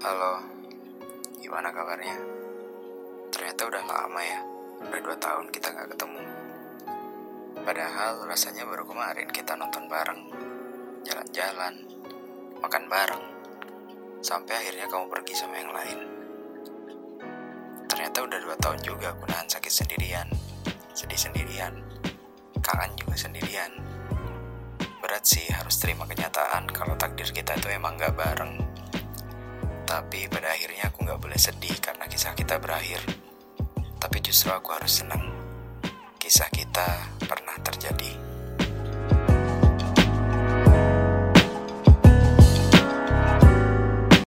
Halo, gimana kabarnya? Ternyata udah lama ya, udah dua tahun kita gak ketemu. Padahal rasanya baru kemarin kita nonton bareng, jalan-jalan, makan bareng, sampai akhirnya kamu pergi sama yang lain. Ternyata udah dua tahun juga aku nahan sakit sendirian, sedih sendirian, kangen juga sendirian. Berat sih harus terima kenyataan kalau takdir kita itu emang gak bareng. Tapi pada akhirnya aku gak boleh sedih karena kisah kita berakhir. Tapi justru aku harus senang. Kisah kita pernah terjadi.